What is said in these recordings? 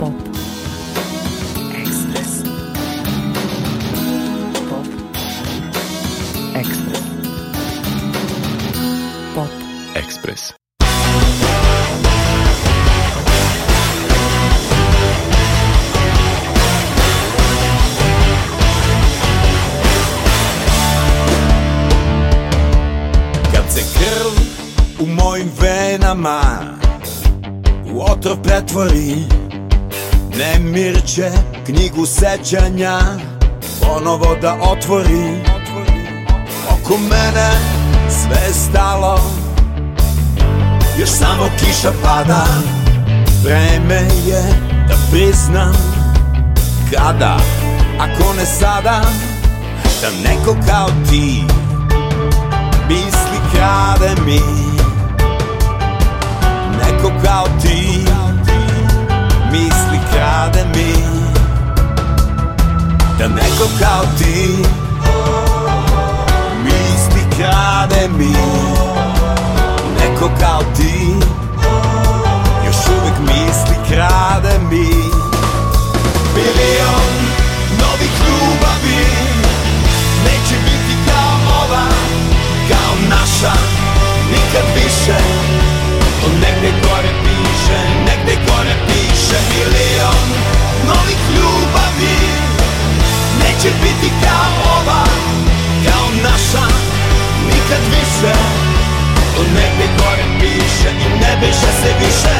Pop. Express. Pop. Express. Pop. Express. קצה קרל ומוין ונמה הוא עוד טוב בדברים Nemir će knjigu sećanja Ponovo da otvori Oko mene sve je stalo Još samo kiša pada Vreme je da priznam Kada, ako ne sada Da neko kao ti Misli krade mi Neko kao ti rade mi Da neko kao ti Misli krade mi Neko kao ti Još uvijek misli krade mi Milion novih ljubavi Neće biti kao ova Kao naša Nikad više On negdje gore piše Negdje gore piše više milion novih ljubavi Neće biti kao ova, kao naša Nikad više U nebi gore piše i ne biše se više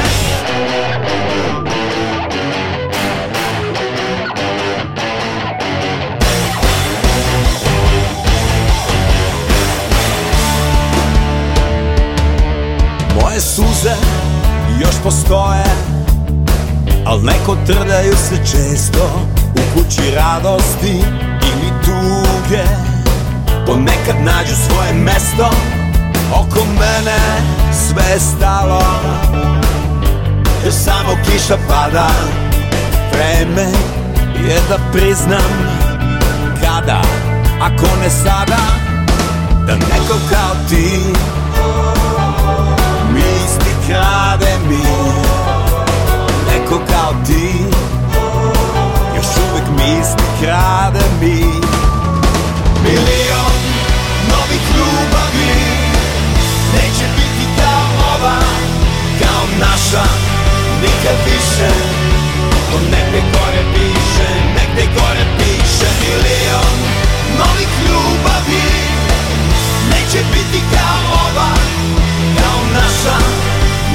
Moje suze još postoje Al neko trljaju se često U kući radosti ili tuge Ponekad nađu svoje mesto Oko mene sve stalo Jer samo kiša pada Vreme je da priznam Kada, ako ne sada Da neko kao ti Mi isti krade mi neko kao ti Još uvek misli krade mi Milion novih ljubavi Neće biti kao ova, kao naša Nikad više, o negde gore piše Negde gore piše milion novih ljubavi Neće biti kao ova, kao naša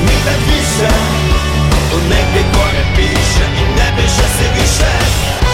Nikad više Tu negdje gore piše i ne piše se više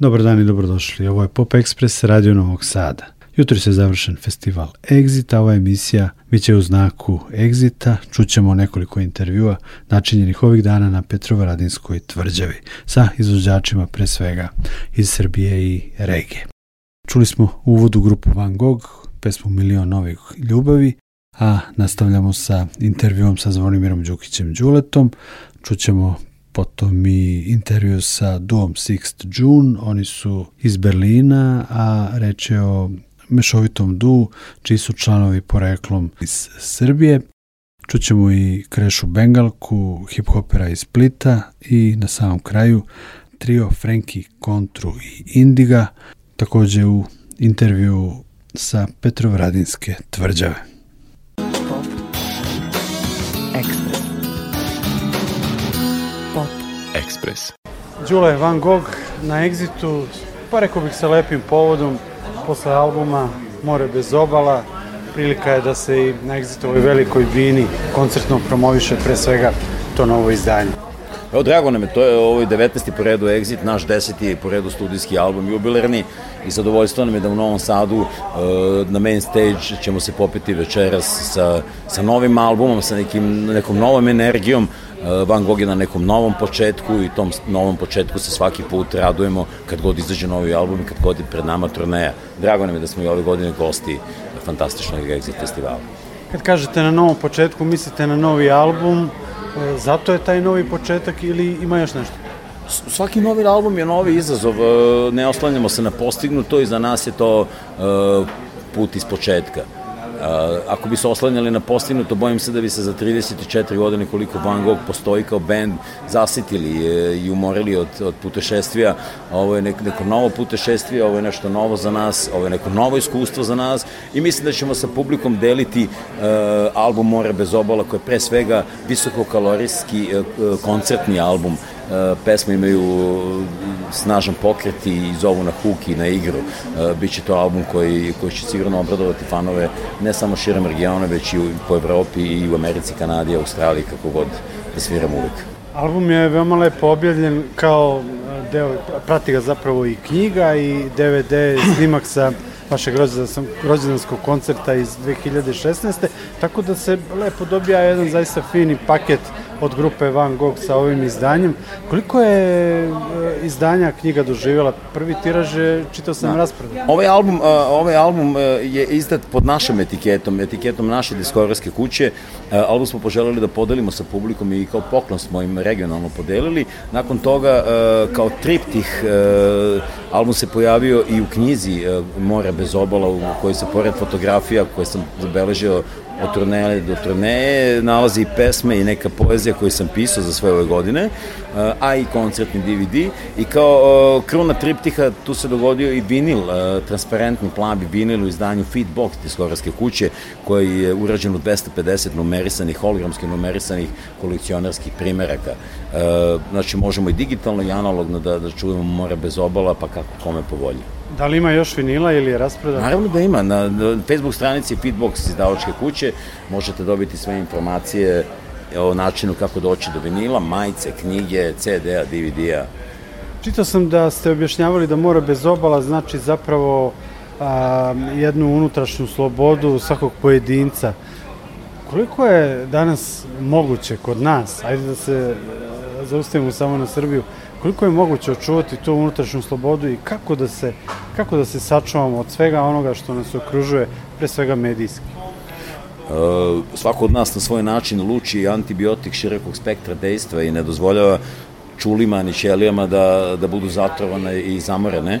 Dobar dan i dobrodošli. Ovo je Pop Express Radio Novog Sada. Jutro se završen festival Exit, a ova emisija bit će u znaku Exita. Čućemo nekoliko intervjua načinjenih ovih dana na Petrovaradinskoj tvrđavi sa izvođačima pre svega iz Srbije i regije. Čuli smo uvod u grupu Van Gogh, pesmu Milion novih ljubavi, a nastavljamo sa intervjuom sa Zvonimirom Đukićem Đuletom. Čućemo potom i intervju sa Dom 6th June, oni su iz Berlina, a reč je o mešovitom du, čiji su članovi poreklom iz Srbije. Čućemo i Krešu Bengalku, hip-hopera iz Splita i na samom kraju trio Frenki, Kontru i Indiga, takođe u intervju sa Petrovradinske tvrđave. Pop. Ekspres. Ekspres. Đule Van Gogh na egzitu, pa rekao bih sa lepim povodom, posle albuma More bez obala, prilika je da se i na ovoj velikoj bini koncertno promoviše pre svega to novo izdanje. Evo, drago nam je, to je ovaj 19. po redu Exit, naš 10. po redu studijski album, jubilarni i zadovoljstvo nam je da u Novom Sadu e, na main stage ćemo se popiti večeras sa, sa novim albumom, sa nekim, nekom novom energijom, Eh, Van Gogh na nekom novom početku i tom novom početku se svaki put radujemo kad god izađe novi album i kad god je pred nama turneja. Drago nam je da smo i ove godine gosti fantastičnog Exit festivala. Kad kažete na novom početku, mislite na novi album, eh, zato je taj novi početak ili ima još nešto? Svaki novi album je novi izazov, eh, ne oslanjamo se na postignuto i za nas je to put iz početka ako bi se oslanjali na postinu, to bojim se da bi se za 34 godine koliko Van Gogh postoji kao band zasitili e, i umorili od, od putešestvija. Ovo je neko, neko novo putešestvije, ovo je nešto novo za nas, ovo je neko novo iskustvo za nas i mislim da ćemo sa publikom deliti uh, album More bez obala koji je pre svega visokokalorijski uh, koncertni album Eh, pesme imaju eh, snažan pokret i zovu na huk i na igru. Eh, Biće to album koji, koji će sigurno obradovati fanove ne samo širom regiona, već i po Evropi i u Americi, Kanadi, Australiji, kako god da sviram uvek. Album je veoma lepo objavljen kao deo, prati ga zapravo i knjiga i DVD snimak sa vašeg rođendanskog koncerta iz 2016. Tako da se lepo dobija jedan zaista fini paket uh, od grupe Van Gogh sa ovim izdanjem. Koliko je e, izdanja knjiga doživjela? Prvi tiraž je, čitao sam da. raspravu. Ovaj album, e, ovaj album e, je izdat pod našom etiketom, etiketom naše diskografske kuće. Album smo poželeli da podelimo sa publikom i kao poklon smo im regionalno podelili. Nakon toga, kao triptih, album se pojavio i u knjizi More bez obala, u kojoj se pored fotografija koje sam zabeležio od turneje do turneje nalazi i pesme i neka poezija koju sam pisao za sve ove godine, a i koncertni DVD i kao kruna triptiha tu se dogodio i vinil, e, transparentni plavi vinil u izdanju Feedbox diskogarske kuće koji je urađen u 250 numerisanih, hologramski numerisanih kolekcionarskih primeraka. E, znači možemo i digitalno i analogno da, da čujemo more bez obala pa kako kome povolje. Da li ima još vinila ili je rasprodat? Naravno da ima. Na Facebook stranici Fitbox izdavačke kuće možete dobiti sve informacije o načinu kako doći do vinila, majice, knjige, CD-a, DVD-a. Čitao sam da ste objašnjavali da mora bez obala znači zapravo a, jednu unutrašnju slobodu svakog pojedinca. Koliko je danas moguće kod nas, ajde da se e, zaustavimo samo na Srbiju, koliko je moguće očuvati tu unutrašnju slobodu i kako da se, kako da se sačuvamo od svega onoga što nas okružuje, pre svega medijski? Uh, svako od nas na svoj način luči antibiotik širokog spektra dejstva i ne dozvoljava čulima ni ćelijama da, da budu zatrovane i zamorene, e,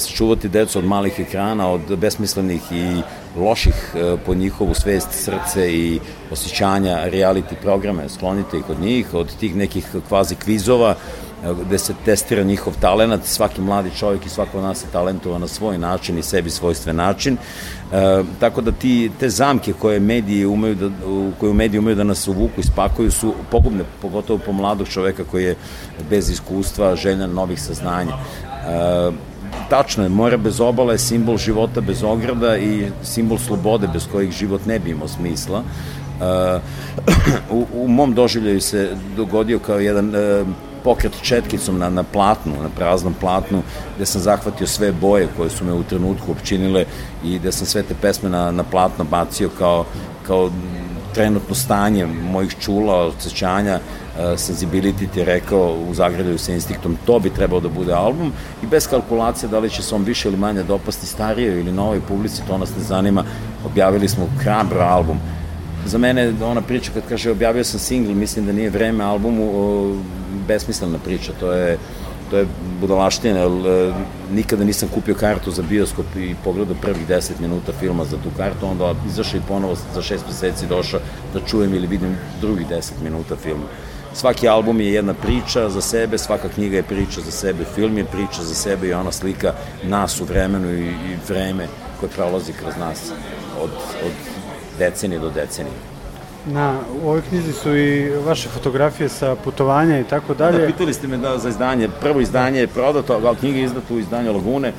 sačuvati decu od malih ekrana, od besmislenih i loših e, po njihovu svest, srce i osjećanja reality programe, skloniti ih od njih, od tih nekih kvazi kvizova, gde se testira njihov talent, svaki mladi čovjek i svako od nas je talentovan na svoj način i sebi svojstven način. E, tako da ti, te zamke koje mediji umeju da, koje mediji umeju da nas uvuku i spakuju su pogubne, pogotovo po mladog čoveka koji je bez iskustva, željan novih saznanja. E, tačno je, more bez obala je simbol života bez ograda i simbol slobode bez kojih život ne bi imao smisla. Uh, u, u mom doživljaju se dogodio kao jedan uh, pokret četkicom na, na platnu, na praznom platnu, gde sam zahvatio sve boje koje su me u trenutku općinile i gde sam sve te pesme na, na platno bacio kao, kao trenutno stanje mojih čula, osjećanja, e, sensibility ti je rekao u Zagrebu sa instinktom, to bi trebao da bude album i bez kalkulacije da li će se on više ili manje dopasti starijoj ili novoj publici, to nas ne zanima. Objavili smo hrabro album za mene ona priča kad kaže objavio sam singl, mislim da nije vreme albumu, o, besmislena priča, to je to je budalaština, jer e, nikada nisam kupio kartu za bioskop i pogledao prvih 10 minuta filma za tu kartu, onda izašao i ponovo za šest meseci došao da čujem ili vidim drugih 10 minuta filma. Svaki album je jedna priča za sebe, svaka knjiga je priča za sebe, film je priča za sebe i ona slika nas u vremenu i, i vreme koje prolazi kroz nas od, od decenije do decenije. Na, u ovoj knjizi su i vaše fotografije sa putovanja i tako da, da, dalje. Da, pitali ste me da za izdanje, prvo izdanje je prodato, ali knjiga je izdata u izdanju Lagune, e,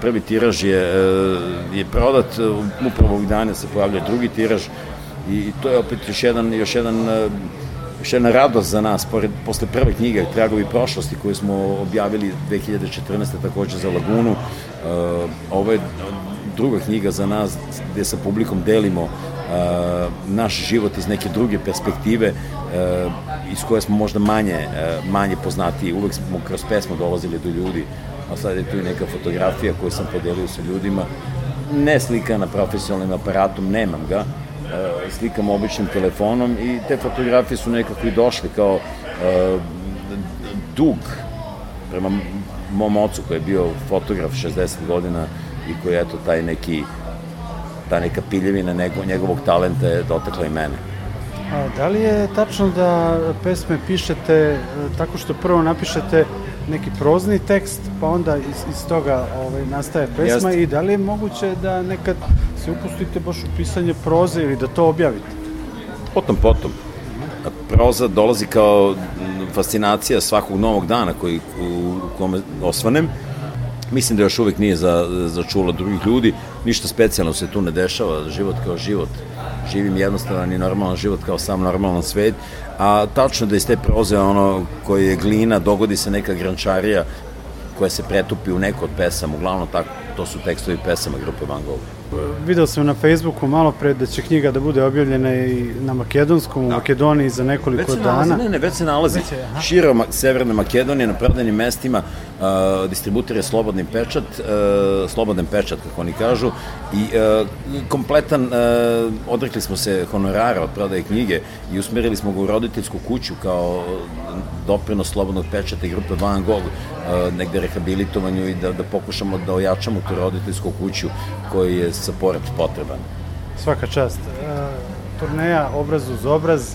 prvi tiraž je, e, je prodat, e, upravo ovih dana se pojavljuje drugi tiraž i to je opet još jedan, još jedan još jedna radost za nas, pored, posle prve knjige Tragovi prošlosti koju smo objavili 2014. takođe za Lagunu, e, ovo je druga knjiga za nas gde sa publikom delimo uh, naš život iz neke druge perspektive uh, iz koje smo možda manje, manje poznati. Uvek smo kroz pesmu dolazili do ljudi, a sad je tu i neka fotografija koju sam podelio sa ljudima. Ne slika na profesionalnim aparatom, nemam ga, slikam običnim telefonom i te fotografije su nekako i došli kao dug prema mom ocu koji je bio fotograf 60 godina i koji je, to taj neki, ta neka piljevina nego, njegovog talenta je dotakla i mene. A, da li je tačno da pesme pišete e, tako što prvo napišete neki prozni tekst, pa onda iz, iz toga ovaj, nastaje pesma Jeste. i da li je moguće da nekad se upustite baš u pisanje proze ili da to objavite? Potom, potom. Proza dolazi kao fascinacija svakog novog dana koji, u, u kome osvanem, Mislim da još uvek nije za, za čula drugih ljudi, ništa specijalno se tu ne dešava, život kao život. Živim jednostavan i normalan život kao sam normalan svet, a tačno da iz te proze ono koje je glina, dogodi se neka grančarija koja se pretupi u neko od pesama, uglavnom tako, to su tekstovi pesama grupe Van Gogh. Video sam na Facebooku malo pre da će knjiga da bude objavljena i na makedonskom, da. u Makedoniji za nekoliko već se nalazi, dana. Ne, ne, već se nalazi. Već je, aha. Širom severne Makedonije, na prodanim mestima, Uh, distributer je slobodni pečat, uh, slobodan pečat kako oni kažu i kompletan odrekli smo se honorara od prodaje knjige i usmerili smo ga u roditeljsku kuću kao doprinos slobodnog pečata i grupe Van Gogh negde rehabilitovanju i da, da pokušamo da ojačamo tu roditeljsku kuću koji je sa pored potreban. Svaka čast. Turneja obraz uz obraz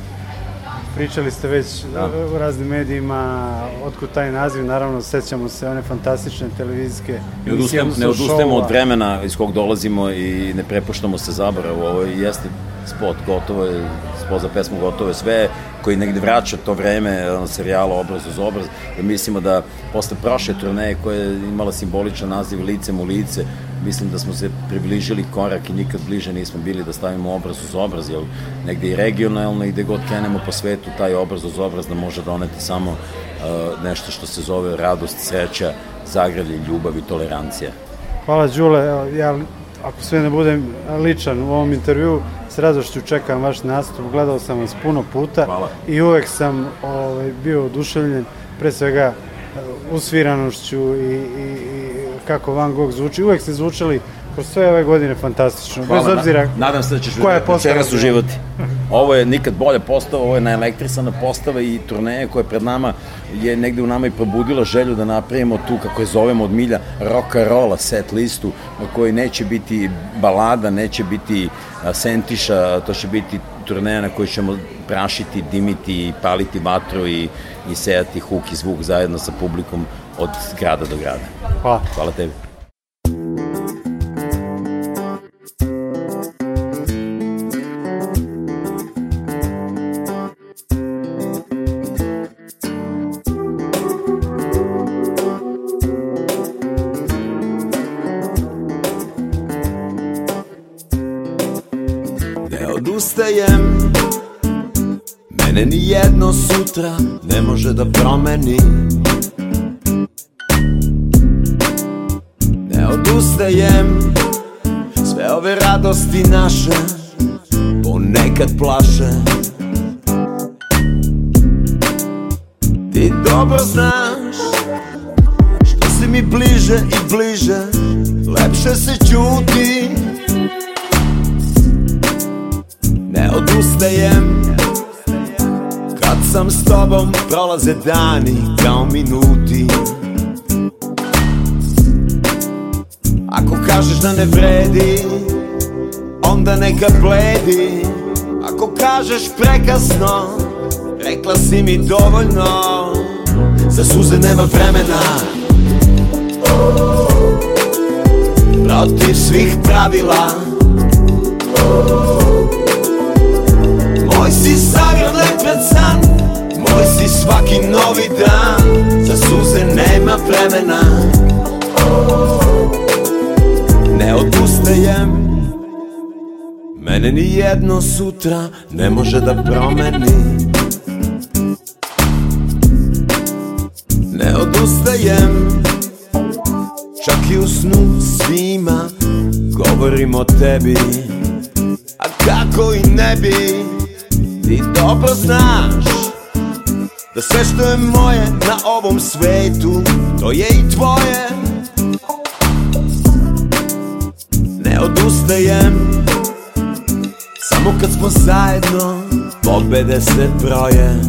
Pričali ste već da. E, u raznim medijima, otkud taj naziv, naravno sećamo se one fantastične televizijske ne odustajemo, ne odustajemo od vremena iz kog dolazimo i ne prepuštamo se zaboravu, ovo jeste spot gotovo je, spot za pesmu gotovo je sve, koji negde vraća to vreme ono, serijala Obraz uz obraz, mislimo da posle prošle turneje koja je imala simboličan naziv Licem u lice, mislim da smo se približili korak i nikad bliže nismo bili da stavimo obraz uz obraz, jer negde i regionalno i gde god krenemo po svetu, taj obraz uz obraz da može doneti samo uh, nešto što se zove radost, sreća, zagrevlje, ljubav i tolerancija. Hvala Đule, ja ako sve ne budem ličan u ovom intervju, s radošću čekam vaš nastup, gledao sam vas puno puta Hvala. i uvek sam ovaj, bio oduševljen, pre svega e, usviranošću i, i, i kako Van Gogh zvuči. Uvek ste zvučali kroz sve ove godine fantastično. Hvala, Bez obzira na, nadam se da ćeš koja je postava. Večeras uživati. Ovo je nikad bolja postava, ovo je naelektrisana postava i turneja koja je pred nama je negde u nama i probudila želju da napravimo tu, kako je zovemo od milja, rock and rolla set listu, koji neće biti balada, neće biti sentiša, to će biti turneja na kojoj ćemo prašiti, dimiti, paliti vatru i, i sejati huk i zvuk zajedno sa publikom od grada do grada. Hvala. Hvala tebi. odustajem Mene ni jedno sutra ne može da promeni odustajem Sve ove radosti naše Ponekad plaše Ti dobro znaš Što si mi bliže i bliže Lepše se čuti Ne odustajem Kad sam s tobom prolaze dani kao minuti Ako kažeš da ne vredi Onda neka bledi Ako kažeš prekasno Rekla si mi dovoljno Za suze nema vremena Protiv svih pravila Moj si sagran letven san Moj si svaki novi dan Za suze nema vremena odustajem Mene ni jedno sutra ne može da promeni Ne odustajem Čak i u snu svima govorim o tebi A kako i ne bi Ti dobro znaš Da sve što je moje na ovom svetu To je i tvoje ustajem Samo kad smo zajedno Pobede da se broje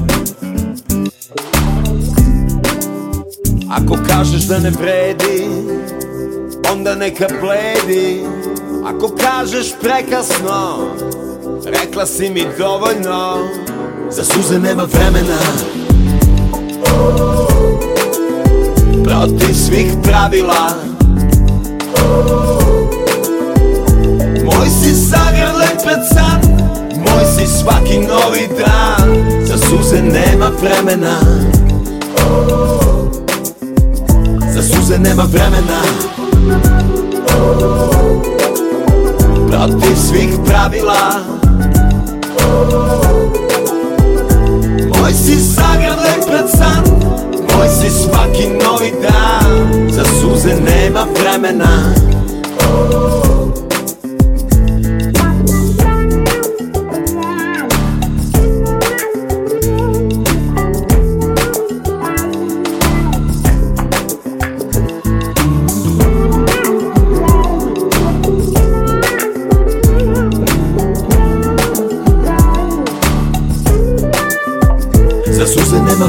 Ako kažeš da ne vredi Onda neka bledi Ako kažeš prekasno Rekla si mi dovoljno Za suze nema vremena Protiv svih pravila Moj si zagrlet pred san Moj si svaki novi dan Za suze nema vremena Za suze nema vremena Protiv svih pravila Moj si zagrlet pred san Moj si svaki novi dan Za suze nema vremena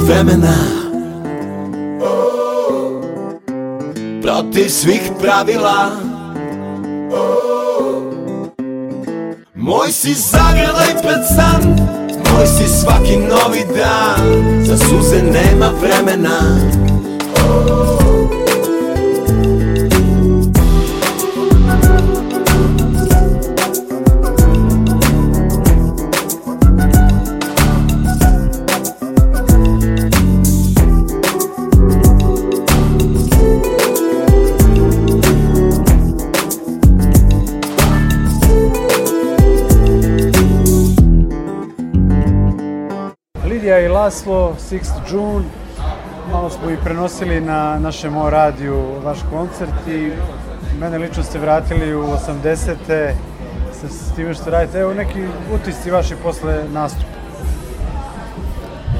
vremena Protiv svih pravila Moj si zagrlaj pred san Moj si svaki novi dan Za suze nema vremena Laslo, 6th June. Malo smo i prenosili na našem O radiju vaš koncert i mene lično ste vratili u 80-te sa time što radite. Evo neki utisci vaši posle nastupa.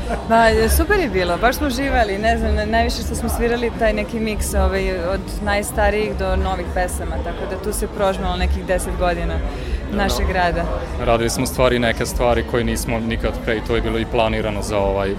Ba, pa, super je bilo, baš smo živali, ne znam, najviše što smo svirali taj neki miks ovaj, od najstarijih do novih pesama, tako da tu se prožmalo nekih deset godina. Da, da. našeg grada. Radili smo stvari, neke stvari koje nismo nikad pre i to je bilo i planirano za ovaj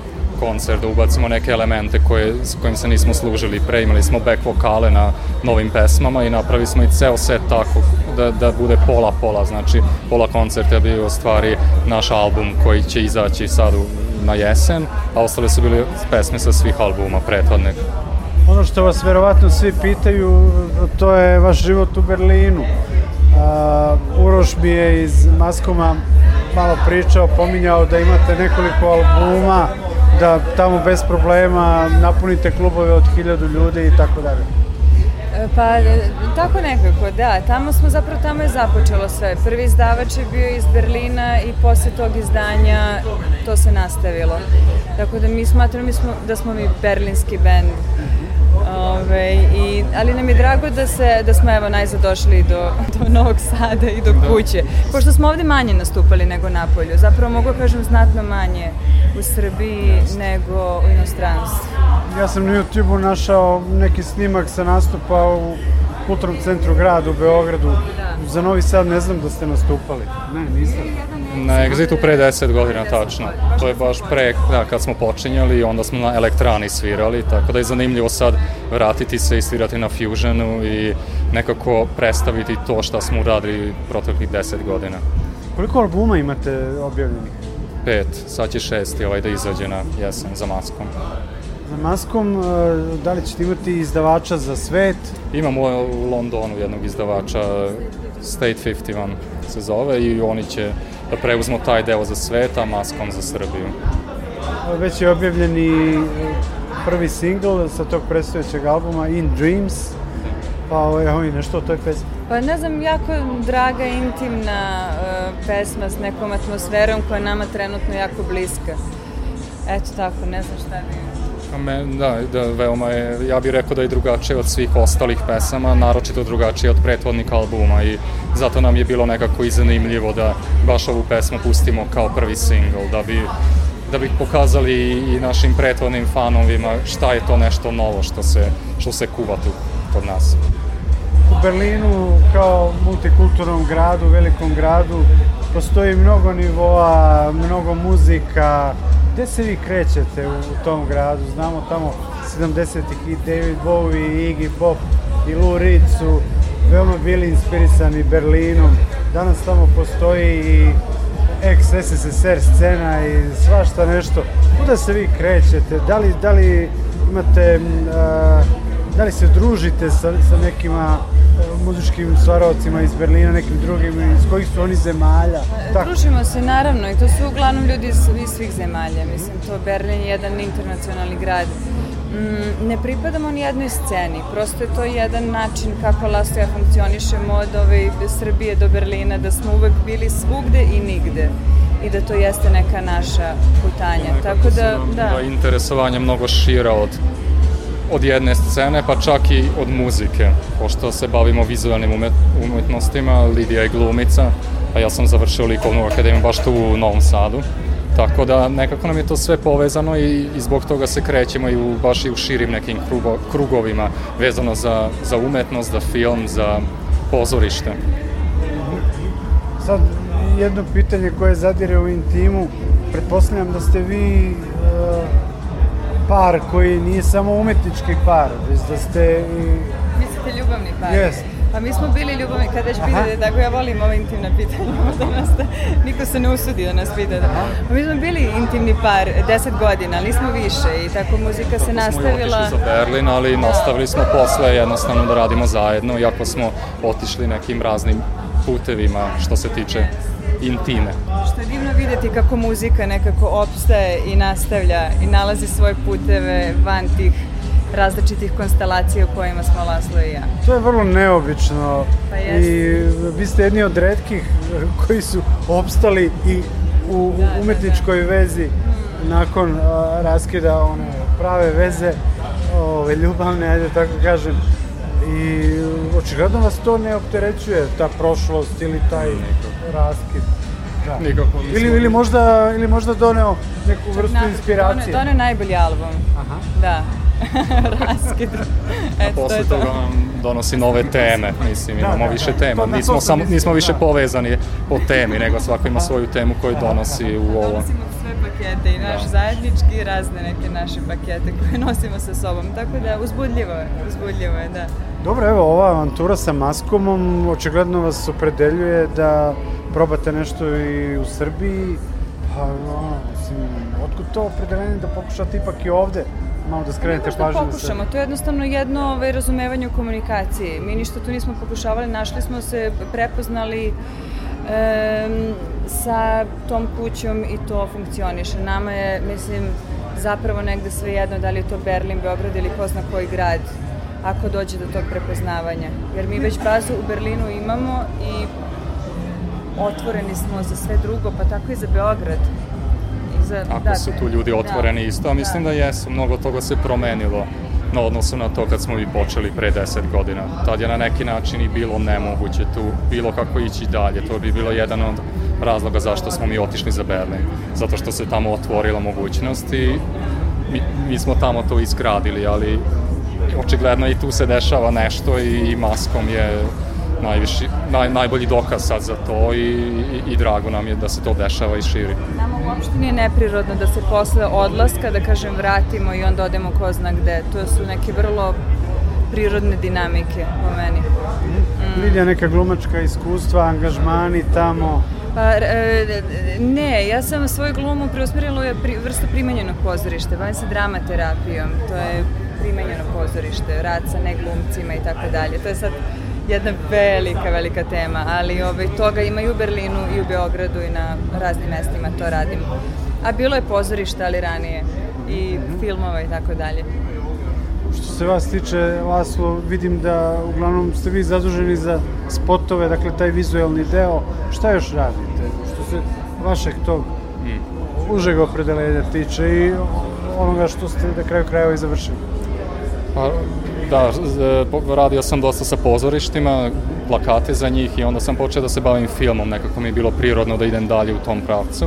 koncert, da ubacimo neke elemente koje, s kojim se nismo služili pre, imali smo back vokale na novim pesmama i napravili smo i ceo set tako da, da bude pola-pola, znači pola koncerta je bio stvari naš album koji će izaći sad u, na jesen, a ostale su bile pesme sa svih albuma prethodne. Ono što vas verovatno svi pitaju, to je vaš život u Berlinu. Uh, Uroš mi je iz Maskoma malo pričao, pominjao da imate nekoliko albuma, da tamo bez problema napunite klubove od hiljadu ljudi i tako dalje. E, pa, e, tako nekako, da. Tamo smo, zapravo tamo je započelo sve. Prvi izdavač je bio iz Berlina i posle tog izdanja to se nastavilo. Tako da mi smatramo mi smo, da smo mi berlinski bend Ove, i, ali nam je drago da, se, da smo evo najzadošli do, do Novog Sada i do da. kuće. Pošto smo ovde manje nastupali nego na polju, zapravo mogu da kažem znatno manje u Srbiji nego u inostranstvu. Ja sam na YouTube-u našao neki snimak sa nastupa u kulturnom centru grada u Beogradu. Za Novi Sad ne znam da ste nastupali. Ne, nisam. Na Exitu pre 10 godina, tačno. To je baš pre, da, kad smo počinjali, onda smo na elektrani svirali, tako da je zanimljivo sad vratiti se i svirati na Fusionu i nekako predstaviti to šta smo uradili proteklih 10 godina. Koliko albuma imate objavljenih? Pet, sad će šesti ovaj da izađe na jesen za maskom. Za maskom, e, da li ćete imati izdavača za svet? Imamo u Londonu jednog izdavača, State 51 se zove, i oni će da preuzmu taj deo za svet, a maskom za Srbiju. E, već je objavljen i e, prvi singl sa tog predstojećeg albuma, In Dreams, pa ovo je ovaj, nešto o toj pesmi. Pa ne znam, jako draga, intimna pesma s nekom atmosferom koja je nama trenutno jako bliska. Eto tako, ne znam šta bi Me, da, da, veoma je, ja bih rekao da je drugačije od svih ostalih pesama, naročito drugačije od prethodnika albuma i zato nam je bilo nekako i zanimljivo da baš ovu pesmu pustimo kao prvi single, da bi da bi pokazali i našim prethodnim fanovima šta je to nešto novo što se, što se kuva tu kod nas. U Berlinu kao multikulturnom gradu, velikom gradu, postoji mnogo nivoa, mnogo muzika, gde se vi krećete u tom gradu? Znamo tamo 70-ih i David Bowie, i Iggy Pop, i Lou Reed su veoma bili inspirisani Berlinom. Danas tamo postoji i ex-SSSR scena i svašta nešto. Kuda se vi krećete? Da li, da li imate... A, da li se družite sa, sa nekima muzičkim stvaraocima iz Berlina, nekim drugim, iz kojih su oni zemalja? Pa, Tako. Družimo se naravno i to su uglavnom ljudi iz, iz svih zemalja, mislim to Berlin je jedan internacionalni grad. Mm, ne pripadamo ni jednoj sceni, prosto je to jedan način kako Lastoja funkcioniše od ove Srbije do Berlina, da smo uvek bili svugde i nigde i da to jeste neka naša putanja. Tako da, da, da interesovanje mnogo šira od od jedne scene, pa čak i od muzike. Pošto se bavimo vizualnim umet, umetnostima, Lidija je glumica, a ja sam završio likovnu akademiju baš tu u Novom Sadu. Tako da nekako nam je to sve povezano i, i zbog toga se krećemo i u, baš i u širim nekim krugo, krugovima vezano za, za umetnost, za film, za pozorište. Sad jedno pitanje koje zadire u intimu. Pretpostavljam da ste vi uh par koji nije samo umetnički par, već da ste i... Mislite ljubavni par? Jes. Pa mi smo bili ljubavni, kada već pitate, tako ja volim ova intimna pitanja, možda nas da, niko se ne usudi da nas pita. Da. Pa mi smo bili intimni par, deset godina, ali smo više i tako muzika se tako nastavila. Tako smo otišli za Berlin, ali nastavili smo posle jednostavno da radimo zajedno, iako smo otišli nekim raznim putevima što se tiče intime. Što je divno videti kako muzika nekako opstaje i nastavlja i nalazi svoje puteve van tih različitih konstelacija u kojima smo Laslo i ja. To je vrlo neobično pa jest. i vi ste jedni od redkih koji su opstali i u da, da umetničkoj da, da. vezi hmm. nakon a, raskida one prave veze ove, ljubavne, ajde tako kažem i očigledno vas to ne opterećuje, ta prošlost ili taj Nikako. raskid. Da. Nikako, mislim. Ili, ili, možda, ili možda doneo neku vrstu Na, inspiracije. Doneo, doneo najbolji album. Aha. Da. raskid. Eto, A posle to toga nam donosi nove teme, mislim, da, imamo da, da, da. više tema, nismo, sam, nismo više da. povezani po temi, nego svako ima svoju temu koju donosi u ovom pakete i naš da. zajednički razne neke naše pakete koje nosimo sa sobom. Tako da uzbudljivo je, uzbudljivo je, da. Dobro, evo, ova avantura sa Maskomom očigledno vas opredeljuje da probate nešto i u Srbiji. Pa, no, mislim, otkud to opredeljenje da pokušate ipak i ovde? malo da skrenete da pažnju. Ne pokušamo, to je jednostavno jedno ovaj, razumevanje u komunikaciji. Mi ništa tu nismo pokušavali, našli smo se, prepoznali, sa tom kućom i to funkcioniše. Nama je, mislim, zapravo negde sve jedno da li je to Berlin, Beograd ili ko zna koji grad ako dođe do tog prepoznavanja. Jer mi već bazu u Berlinu imamo i otvoreni smo za sve drugo, pa tako i za Beograd. I za, Ako da, su da. tu ljudi otvoreni da, isto, a mislim da. da jesu, mnogo toga se promenilo na odnosu na to kad smo mi počeli pre 10 godina. Tad je na neki način i bilo nemoguće tu bilo kako ići dalje. To bi bilo jedan od razloga zašto smo mi otišli za Berlin. Zato što se tamo otvorila mogućnost i mi, mi smo tamo to izgradili, ali očigledno i tu se dešava nešto i maskom je najviši, naj, najbolji dokaz sad za to i, i, i drago nam je da se to dešava i širi. Uopšte nije neprirodno da se posle odlaska, da kažem, vratimo i onda odemo ko zna gde. To su neke vrlo prirodne dinamike po meni. Mm. Lidija neka glumačka iskustva, angažmani tamo? Pa, e, ne, ja sam svoju glumu preusmerila je pri, vrsta primenjenog pozorišta, bavim se drama terapijom, to je primenjeno pozorište, rad sa neglumcima i tako dalje. To je sad jedna velika, velika tema, ali ovaj, toga ima i u Berlinu i u Beogradu i na raznim mestima to radim. A bilo je pozorišta, ali ranije, i mhm. filmova i tako dalje. Što se vas tiče, Laslo, vidim da uglavnom ste vi zaduženi za spotove, dakle taj vizuelni deo. Šta još radite? Što se vašeg tog mhm. užeg opredelenja tiče i onoga što ste da kraju krajeva i završili? Pa, Da, e, radio sam dosta sa pozorištima, plakate za njih i onda sam počeo da se bavim filmom, nekako mi je bilo prirodno da idem dalje u tom pravcu.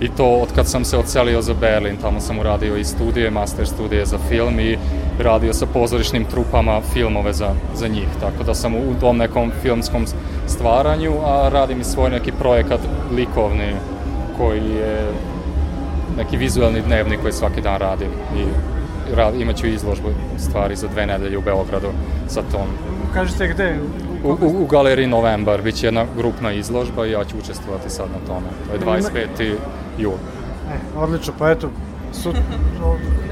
I to od kad sam se ocelio za Berlin, tamo sam uradio i studije, master studije za film i radio sa pozorišnim trupama filmove za, za njih. Tako da sam u tom nekom filmskom stvaranju, a radim i svoj neki projekat likovni koji je neki vizualni dnevnik koji svaki dan radim i imaću izložbu stvari za dve nedelje u Beogradu sa tom. Kažete gde? U, u, u galeriji Novembar, bit će jedna grupna izložba i ja ću učestvovati sad na tome. To je 25. jul. E, odlično, pa eto, su,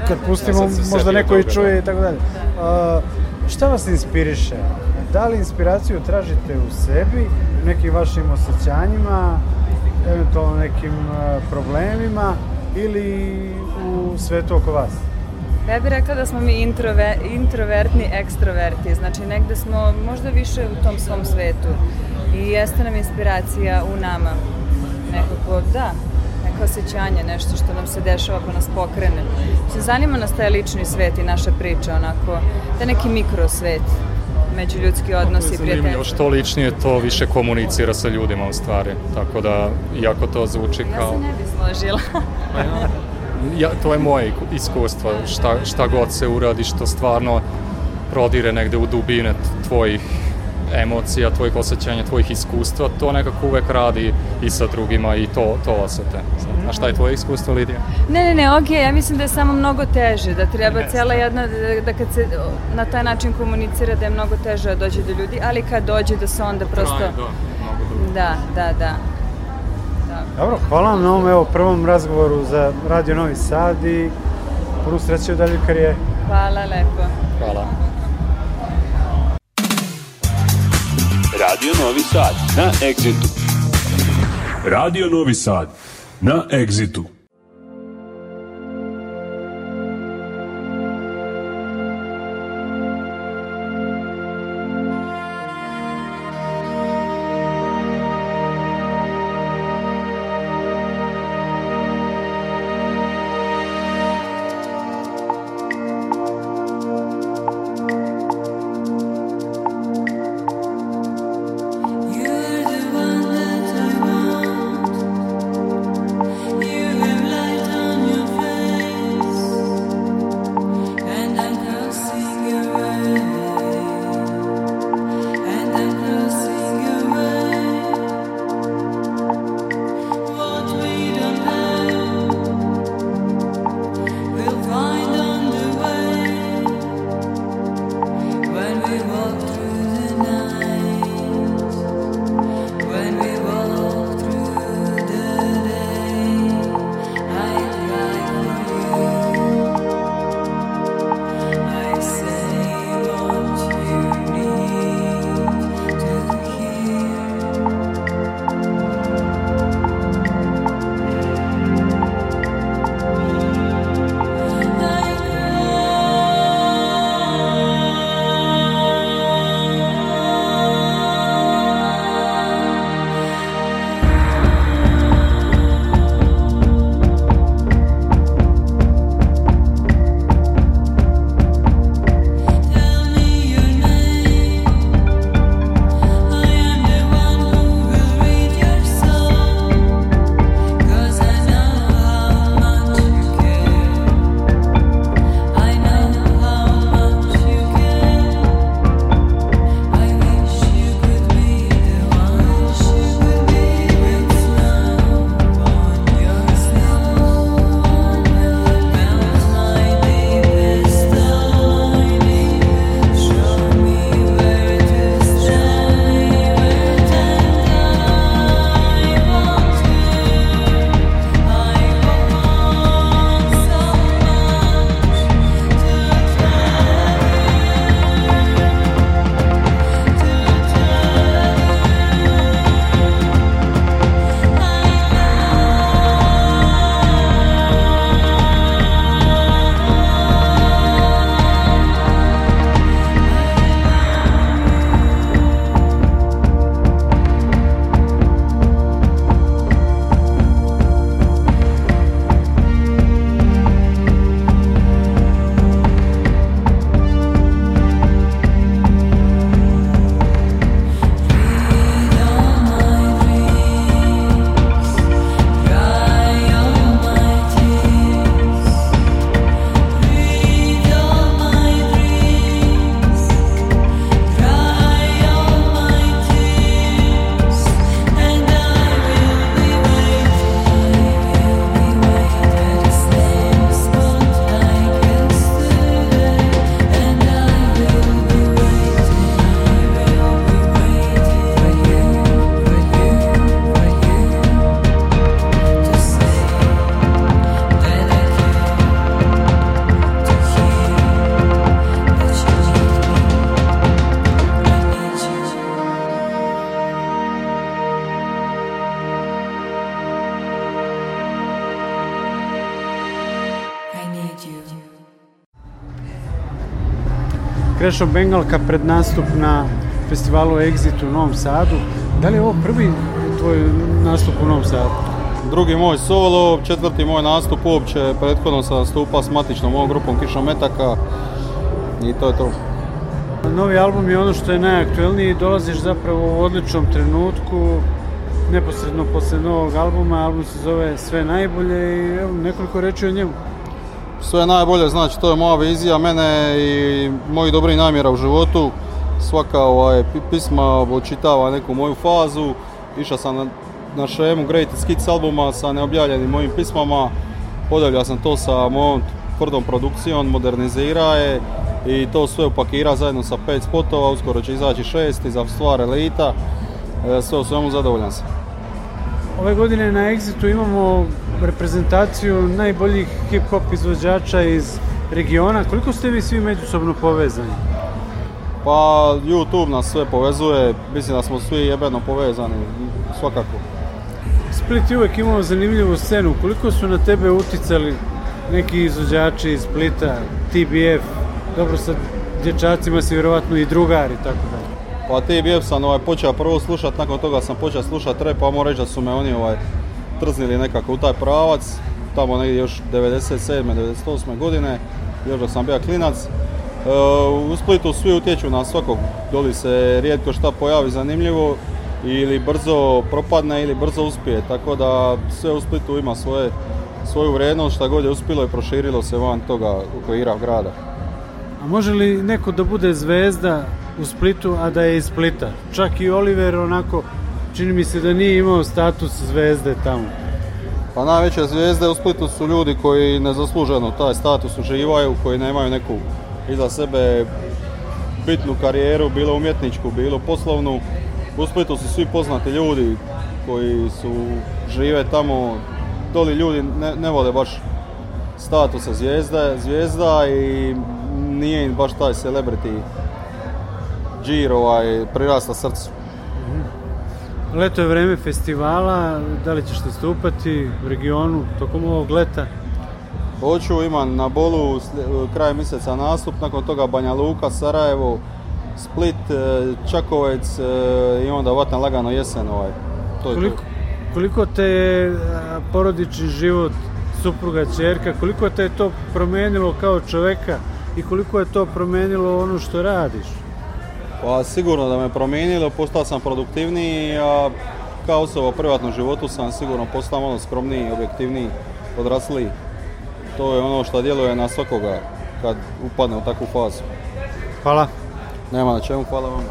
kad pustimo, ja možda neko da i čuje i tako dalje. A, šta vas inspiriše? Da li inspiraciju tražite u sebi, u nekim vašim osjećanjima, eventualno nekim problemima ili u svetu oko vas? Ja bih rekla da smo mi introver, introvertni ekstroverti, znači negde smo možda više u tom svom svetu i jeste nam inspiracija u nama nekako, da, neko osjećanja, nešto što nam se dešava pa nas pokrene. Se zanima nas taj lični svet i naša priča, onako, da neki mikrosvet, međuljudski odnosi i prijatelji. Što ličnije to više komunicira sa ljudima u stvari, tako da, iako to zvuči kao... Ja se ne bi složila. Pa ja, to je moje iskustvo, šta, šta god se uradi, što stvarno prodire negde u dubine tvojih emocija, tvojih osjećanja, tvojih iskustva, to nekako uvek radi i sa drugima i to, to osete. A šta je tvoje iskustvo, Lidija? Ne, ne, ne, ok, ja mislim da je samo mnogo teže, da treba ne, cela jedna, da, da, da kad se na taj način komunicira da je mnogo teže da dođe do ljudi, ali kad dođe da se onda prosto... Traje, da, mnogo dobro. Da, da, da. Dobro, hvala vam na ovom evo, prvom razgovoru za Radio Novi Sad i puno sreće u daljoj karijeri. Hvala lepo. Hvala. Radio Novi Sad na Exitu. Radio Novi Sad na Exitu. Krešo Bengalka pred nastup na festivalu Exit u Novom Sadu. Da li je ovo prvi tvoj nastup u Novom Sadu? Drugi moj solo, četvrti moj nastup uopće, prethodno sam nastupao s matičnom ovom grupom Kiša Metaka i to je to. Novi album je ono što je najaktuelniji dolaziš zapravo u odličnom trenutku, neposredno posle novog albuma, album se zove Sve najbolje i evo, nekoliko reći o njemu sve najbolje, znači to je moja vizija mene i moji dobri namjera u životu. Svaka ovaj, pisma očitava neku moju fazu. Išao sam na, na šemu Greatest Hits albuma sa neobjavljenim mojim pismama. Podavljao sam to sa mojom tvrdom produkcijom, modernizira je i to sve upakira zajedno sa pet spotova, uskoro će izaći šest i za stvar elita. E, sve u svemu zadovoljan sam. Ove godine na Exitu imamo reprezentaciju najboljih hip-hop izvođača iz regiona. Koliko ste vi svi međusobno povezani? Pa, YouTube nas sve povezuje. Mislim da smo svi jebeno povezani, svakako. Split je uvek imao zanimljivu scenu. Koliko su na tebe uticali neki izvođači iz Splita, TBF, dobro sa dječacima si vjerovatno i drugari, tako dalje? Pa TBF sam ovaj, počeo prvo slušat, nakon toga sam počeo slušat rap, pa moram reći da su me oni ovaj, trznili nekako u taj pravac, tamo negdje još 97. 98. godine, još da sam bio klinac. Uh, u Splitu svi utječu na svakog, doli se rijetko šta pojavi zanimljivo ili brzo propadne ili brzo uspije, tako da sve u Splitu ima svoje, svoju vrednost, šta god je uspilo i proširilo se van toga okvira grada. A može li neko da bude zvezda u Splitu, a da je iz Splita? Čak i Oliver onako čini mi se da nije imao status zvezde tamo. Pa najveća zvezda u Splitu su ljudi koji nezasluženo taj status uživaju, koji nemaju neku iza sebe bitnu karijeru, bilo umjetničku, bilo poslovnu. U Splitu su svi poznati ljudi koji su žive tamo, doli ljudi ne, ne vole baš statusa zvijezda, zvijezda i nije im baš taj celebrity džir ovaj, prirasta srcu. Leto je vreme festivala, da li ćeš nastupati u regionu tokom ovog leta? Hoću, imam na bolu kraj mjeseca nastup, nakon toga Banja Luka, Sarajevo, Split, e, Čakovec e, i onda vatan lagano jesen ovaj. To je koliko, to. koliko te je porodični život, supruga, čerka, koliko te je to promijenilo kao čoveka i koliko je to promijenilo ono što radiš? Pa sigurno da me promijenilo, postao sam produktivniji, a kao osoba u privatnom životu sam sigurno postao malo skromniji, objektivniji, odrasliji. To je ono što djeluje na svakoga kad upadne u takvu fazu. Hvala. Nema na čemu, hvala vam.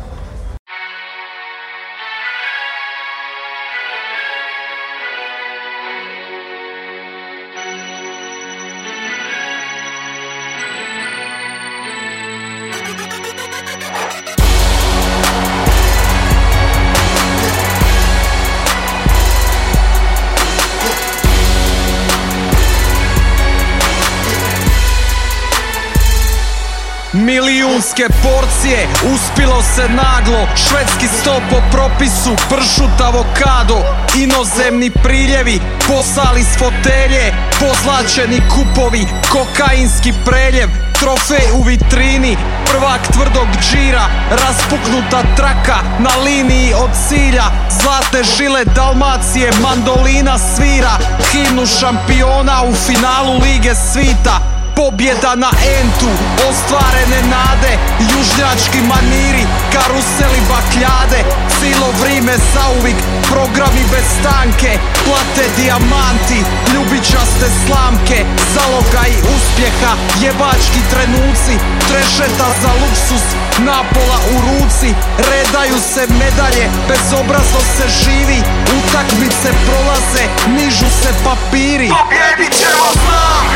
švedske porcije Uspilo se naglo Švedski sto po propisu Pršut, avokado Inozemni priljevi Posali s fotelje Pozlačeni kupovi Kokainski preljev Trofej u vitrini Prvak tvrdog džira Raspuknuta traka Na liniji od cilja Zlatne žile Dalmacije Mandolina svira Himnu šampiona U finalu Lige svita pobjeda na entu Ostvarene nade, južnjački maniri Karuseli bakljade, silo vrime zauvik Programi bez stanke, plate dijamanti Ljubičaste slamke, zaloga i uspjeha Jebački trenuci, trešeta za luksus Napola u ruci, redaju se medalje Bezobrazno se živi, utakmice prolaze Nižu se papiri Pobjedit ćemo znam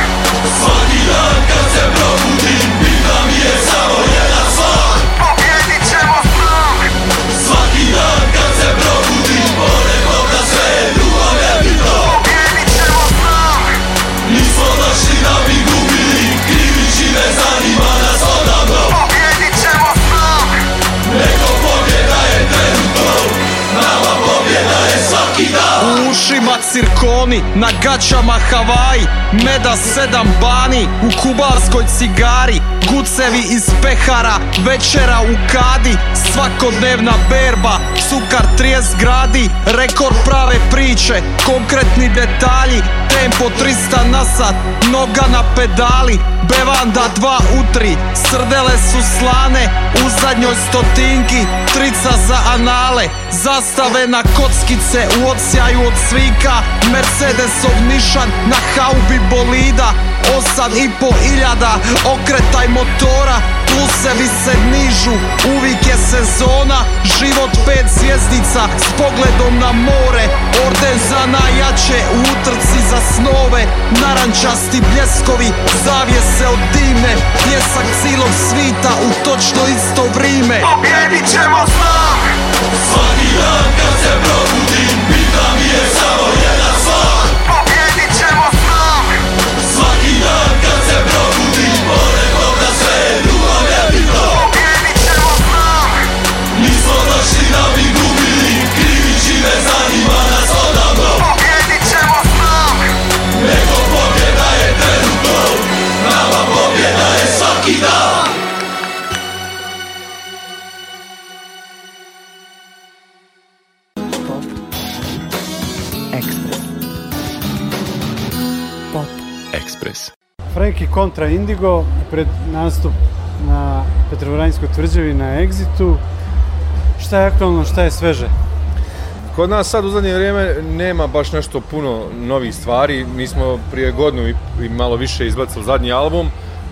Svaki dan kad se probudim, pitam je samo ja sirkoni Na gaćama Havaji Meda sedam bani U kubanskoj cigari Gucevi iz pehara Večera u kadi Svakodnevna berba Sukar trijez gradi Rekord prave priče Konkretni detalji Tempo 300 na sat Noga na pedali Bevanda 2 u 3 Srdele su slane U zadnjoj stotinki Trica za anale Zastave na kockice u odsjaju od svika Mercedesov nišan na haubi bolida Osam i po iljada okretaj motora Plusevi se nižu, uvijek je sezona Život pet zvjezdica s pogledom na more Orden za najjače u utrci za snove Narančasti bljeskovi, zavijese od dimne Pjesak cilog svita u točno isto vrijeme Pobjedit ćemo znak! Svaki dan kad se probudim, pitam je samo neki kontra Indigo pred nastup na Petrovaranjskoj tvrđavi na Exitu. Šta je aktualno, šta je sveže? Kod nas sad u zadnje vrijeme nema baš nešto puno novih stvari. Mi smo prije godinu i malo više izbacili zadnji album,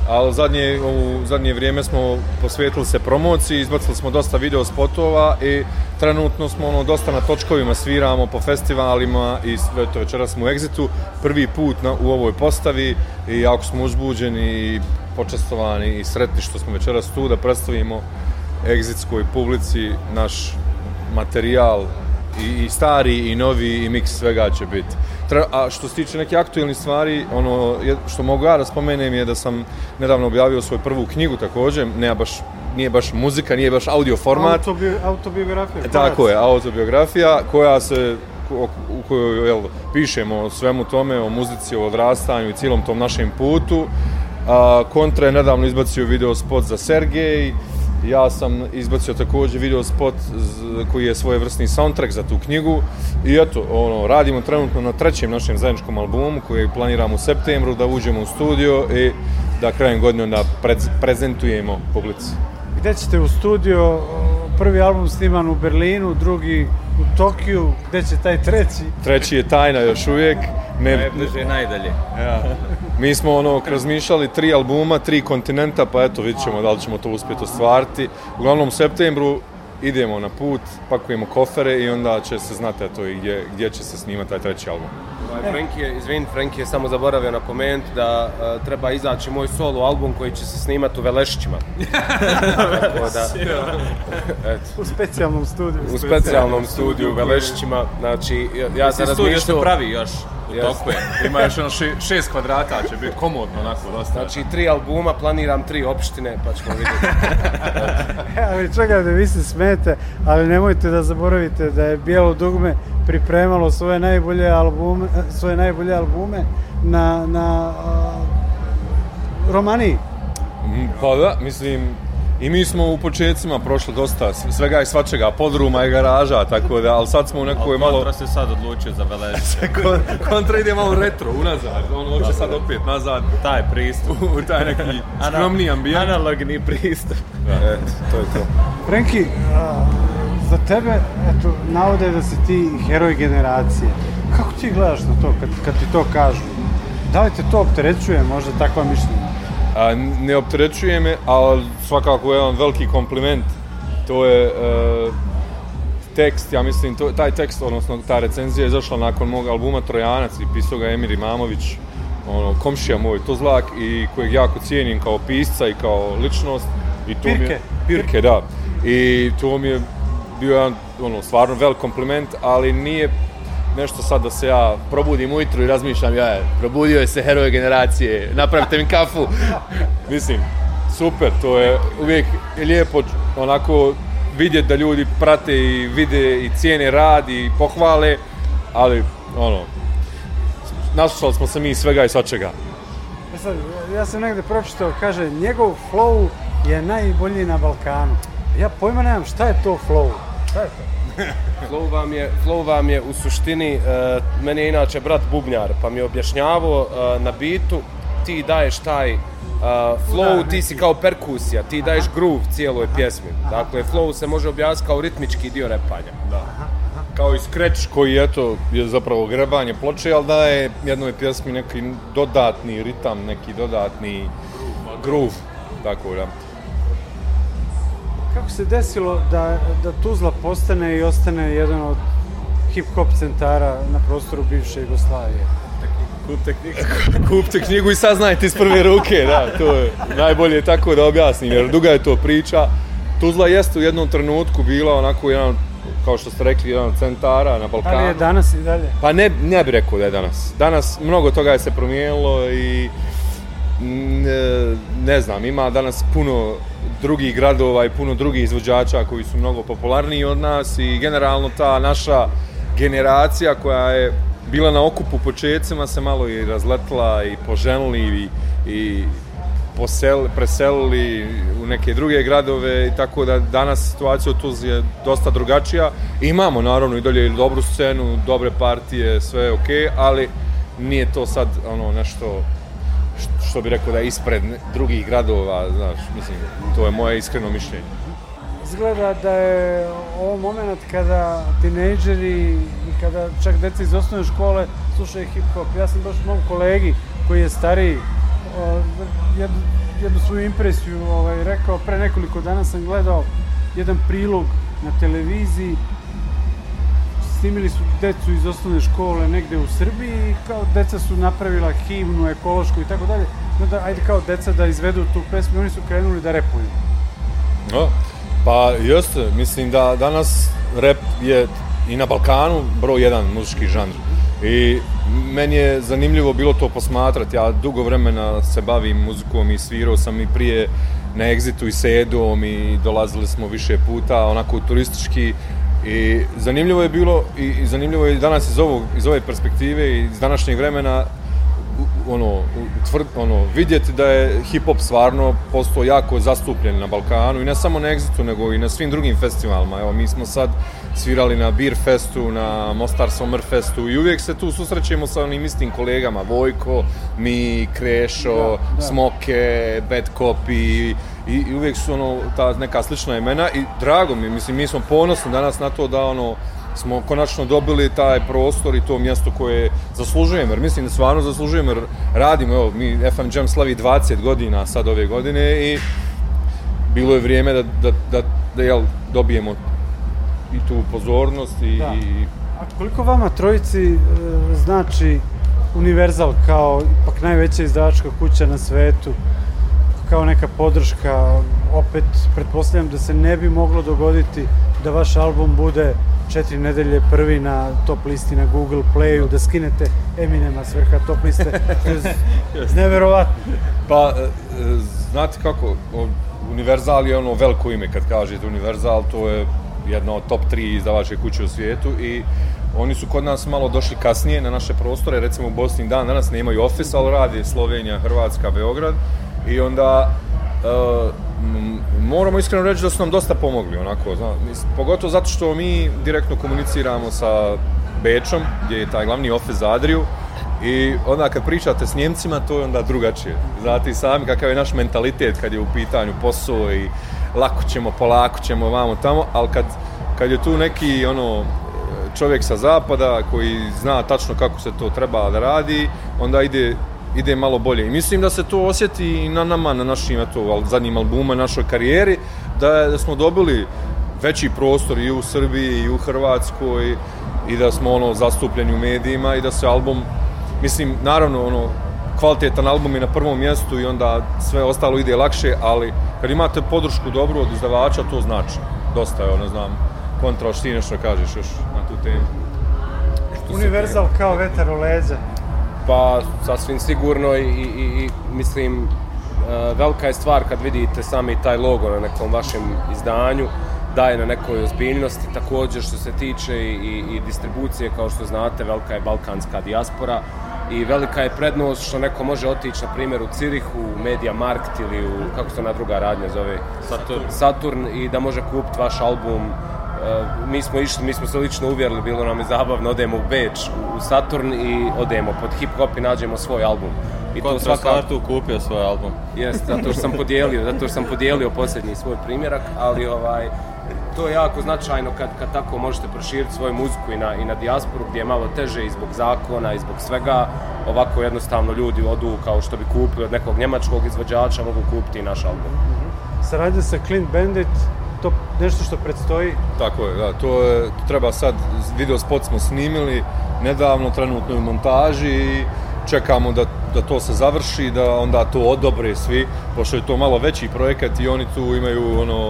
ali zadnje, u zadnje vrijeme smo posvetili se promociji, izbacili smo dosta video spotova i trenutno smo ono, dosta na točkovima, sviramo po festivalima i sve to večera smo u egzitu, prvi put na, u ovoj postavi i jako smo uzbuđeni i počastovani i sretni što smo večeras tu da predstavimo Exitskoj publici naš materijal i, i stari i novi i miks svega će biti. A što se tiče neke aktuelne stvari, ono što mogu ja da spomenem je da sam nedavno objavio svoju prvu knjigu takođe, ne baš nije baš muzika, nije baš audio format. Autobi, autobiografija. E, Konac. Tako je, autobiografija koja se u kojoj jel, pišemo o svemu tome, o muzici, o odrastanju i cijelom tom našem putu. A, kontra je nedavno izbacio video spot za Sergej, ja sam izbacio takođe video spot koji je svojevrsni soundtrack za tu knjigu i eto, ono, radimo trenutno na trećem našem zajedničkom albumu koji planiramo u septembru da uđemo u studio i da krajem godine onda prez, prezentujemo publici. Gde ćete u studio? Prvi album sniman u Berlinu, drugi u Tokiju, gde će taj treći? Treći je tajna još uvijek ne, najbliže i najdalje. Ja. Mi smo ono, razmišljali tri albuma, tri kontinenta, pa eto, vidit ćemo da li ćemo to uspjeti ostvariti. Uglavnom, u septembru idemo na put, pakujemo kofere i onda će se znati eto, i gdje, gdje će se snimati taj treći album. Ovaj, Frank je, izvin, Frank je samo zaboravio na koment da uh, treba izaći moj solo album koji će se snimati u Velešićima. Tako da, eto. U specijalnom studiju. U specijalnom studiju u Velešićima. Znači, ja sam razmišljao... Studio se pravi još. U toku je. Ima još ono še, šest kvadrata, će biti komodno onako dosta. Znači, tri albuma, planiram tri opštine, pa ćemo vidjeti. E, ali čekaj da vi se smete, ali nemojte da zaboravite da je Bijelo dugme pripremalo svoje najbolje albume, svoje najbolje albume na, na uh, romaniji. Pa da, mislim, i mi smo u početcima prošlo dosta svega i svačega, podruma i garaža, tako da, ali sad smo u nekoj malo... Kontra se sad odlučio za Velež. kontra ide malo retro, unazad, on hoće da. sad opet nazad. Taj pristup. U taj neki skromni ambijent. Analogni pristup. Da, eto, to je to. Frenki, a za tebe, eto, navode da si ti heroj generacije. Kako ti gledaš na to kad, kad ti to kažu? Da li te to opterećuje možda takva mišljenja? A, ne opterećuje me, ali svakako je on veliki kompliment. To je e, tekst, ja mislim, to, taj tekst, odnosno ta recenzija je izašla nakon mog albuma Trojanac i pisao ga Emir Imamović, ono, komšija moj to zlak, i kojeg jako cijenim kao pisca i kao ličnost. I to Pirke. Mi je, Pirke, da. I to mi je bio jedan, ono, stvarno velik kompliment, ali nije nešto sad da se ja probudim ujutru i razmišljam, ja, probudio je se heroje generacije, napravite mi kafu. Mislim, super, to je uvijek lijepo onako vidjeti da ljudi prate i vide i cijene rad i pohvale, ali ono, naslušali smo se mi svega i svačega. E sad, ja sam negde pročitao, kaže, njegov flow je najbolji na Balkanu. Ja pojma nemam šta je to flow. Šta flow, vam je, flow vam je u suštini, uh, meni je inače brat bubnjar, pa mi je objašnjavao uh, na bitu, ti daješ taj uh, flow, Udar, ti si kao perkusija, ti aha. daješ groove cijeloj aha, pjesmi. dakle, flow se može objasniti kao ritmički dio repanja. Da. Kao i scratch koji eto, je zapravo grebanje ploče, ali daje jednoj pjesmi neki dodatni ritam, neki dodatni groove. Tako da. Kako se desilo da, da Tuzla postane i ostane jedan od hip-hop centara na prostoru bivše Jugoslavije? Kupte knjigu. Kupte knjigu i saznajte iz prve ruke, da, to je najbolje tako da objasnim, jer duga je to priča. Tuzla jeste u jednom trenutku bila onako jedan kao što ste rekli, jedan od centara na da Balkanu. Ali je danas i dalje? Pa ne, ne bih rekao da je danas. Danas mnogo toga je se promijenilo i ne, ne znam, ima danas puno drugih gradova i puno drugih izvođača koji su mnogo popularniji od nas i generalno ta naša generacija koja je bila na okupu početcima se malo i razletla i poženili i, i posel, preselili u neke druge gradove i tako da danas situacija u Tuzli je dosta drugačija. Imamo naravno i dolje dobru scenu, dobre partije, sve je okej, okay, ali nije to sad ono nešto što bi rekao da je ispred drugih gradova, znaš, mislim, to je moje iskreno mišljenje. Izgleda da je ovo moment kada tinejdžeri i kada čak deca iz osnovne škole slušaju hip-hop. Ja sam baš mom kolegi koji je stariji, jednu, jednu svoju impresiju ovaj, rekao, pre nekoliko dana sam gledao jedan prilog na televiziji snimili su decu iz osnovne škole negde u Srbiji i kao deca su napravila himnu ekološku i tako dalje. Onda ajde kao deca da izvedu tu pesmu i oni su krenuli da repuju. No, pa jeste, mislim da danas rep je i na Balkanu broj jedan muzički žanr. I meni je zanimljivo bilo to posmatrati. Ja dugo vremena se bavim muzikom i svirao sam i prije na Exitu i Sedom i dolazili smo više puta onako turistički I zanimljivo je bilo i, i zanimljivo je danas iz, ovog, iz ove perspektive i iz današnjeg vremena ono, utvrd, ono, vidjeti da je hip-hop stvarno postao jako zastupljen na Balkanu i ne samo na Exitu, nego i na svim drugim festivalima. Evo, mi smo sad svirali na Beer Festu, na Mostar Summer Festu i uvijek se tu susrećemo sa onim istim kolegama, Vojko, mi, Krešo, da, da. Smoke, Bad Copy, i, i uvek su ono, ta neka slična imena i drago mi, mislim, mi smo ponosni danas na to da ono, smo konačno dobili taj prostor i to mjesto koje zaslužujemo, jer mislim da stvarno zaslužujemo, jer radimo, evo, mi FM Jam slavi 20 godina sad ove godine i bilo je vrijeme da, da, da, da jel, dobijemo i tu pozornost i... Da. A koliko vama trojici e, znači Universal kao ipak najveća izdavačka kuća na svetu, kao neka podrška, opet pretpostavljam da se ne bi moglo dogoditi da vaš album bude četiri nedelje prvi na top listi na Google Playu, da skinete Eminema s vrha top liste. Neverovatno. Pa, e, znate kako, Universal je ono veliko ime kad kažete Universal, to je jedna od top 3 izdavačke kuće u svijetu i oni su kod nas malo došli kasnije na naše prostore, recimo u Bosni dan danas nemaju ofis, ali radi Slovenija, Hrvatska, Beograd i onda uh, moramo iskreno reći da su nam dosta pomogli, onako, zna, pogotovo zato što mi direktno komuniciramo sa Bečom, gdje je taj glavni ofis za Adriju, i onda kad pričate s Njemcima, to je onda drugačije. Znate i sami kakav je naš mentalitet kad je u pitanju posao i lako ćemo, polako ćemo, vamo tamo, ali kad, kad je tu neki ono, čovjek sa zapada koji zna tačno kako se to treba da radi, onda ide ide malo bolje. I mislim da se to osjeti i na nama, na našim eto, zadnjim albuma, našoj karijeri, da, da smo dobili veći prostor i u Srbiji i u Hrvatskoj i da smo ono zastupljeni u medijima i da se album, mislim, naravno ono, kvalitetan album je na prvom mjestu i onda sve ostalo ide lakše, ali kad imate podršku dobru od izdavača, to znači. Dosta je, ono, znam, kontra, što kažeš još na tu temu. Univerzal kao vetar u leđa pa sasvim sigurno i, i, i mislim e, velika je stvar kad vidite sami taj logo na nekom vašem izdanju daje na nekoj ozbiljnosti. takođe što se tiče i, i distribucije, kao što znate, velika je balkanska diaspora i velika je prednost što neko može otići, na primjer, u Cirihu, u Media Markt ili u, kako se na druga radnja zove? Saturn. Saturn i da može kupiti vaš album E, mi smo išli, mi smo se lično uvjerili, bilo nam je zabavno, odemo u Beč, u Saturn i odemo pod hip hop i nađemo svoj album. I Kontra to svaka... kartu kupio svoj album. Jes, zato što sam podijelio, zato što sam podijelio posljednji svoj primjerak, ali ovaj, to je jako značajno kad, kad tako možete proširiti svoju muziku i na, i na dijasporu gdje je malo teže i zbog zakona i zbog svega. Ovako jednostavno ljudi odu kao što bi kupili od nekog njemačkog izvođača mogu kupiti i naš album. Saradnja sa Clint Bandit to nešto što predstoji? Tako je, da, to je, treba sad, video spot smo snimili nedavno, trenutno je u montaži i čekamo da, da to se završi, da onda to odobre svi, pošto je to malo veći projekat i oni tu imaju ono,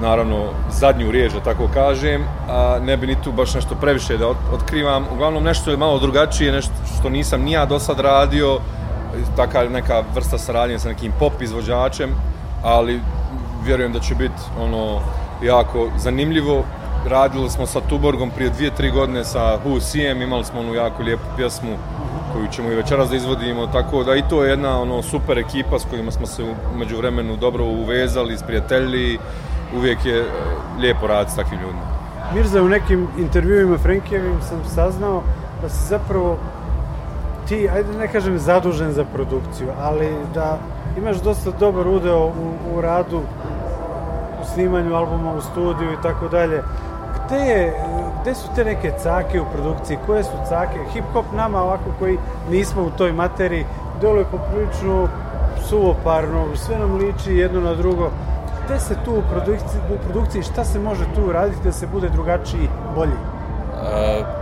naravno, zadnju riječ, da tako kažem, a ne bi ni tu baš nešto previše da otkrivam. Uglavnom, nešto je malo drugačije, nešto što nisam ni ja do sad radio, taka neka vrsta saradnje sa nekim pop izvođačem, ali vjerujem da će biti ono jako zanimljivo. Radili smo sa Tuborgom prije dvije, tri godine sa Who CM, imali smo onu jako lijepu pjesmu koju ćemo i večeras da izvodimo, tako da i to je jedna ono super ekipa s kojima smo se među vremenu dobro uvezali, sprijatelji, uvijek je e, lijepo raditi s takvim ljudima. Mirza, u nekim intervjuima Frenkijevim sam saznao da si zapravo ti, ajde ne kažem zadužen za produkciju, ali da imaš dosta dobar udeo u, u radu snimanju albuma u studiju i tako dalje. Gde, je, gde su te neke cake u produkciji? Koje su cake? Hip-hop nama ovako koji nismo u toj materiji deluje poprilično suvoparno, sve nam liči jedno na drugo. Gde se tu u produkciji, u produkciji šta se može tu uraditi da se bude drugačiji, bolji?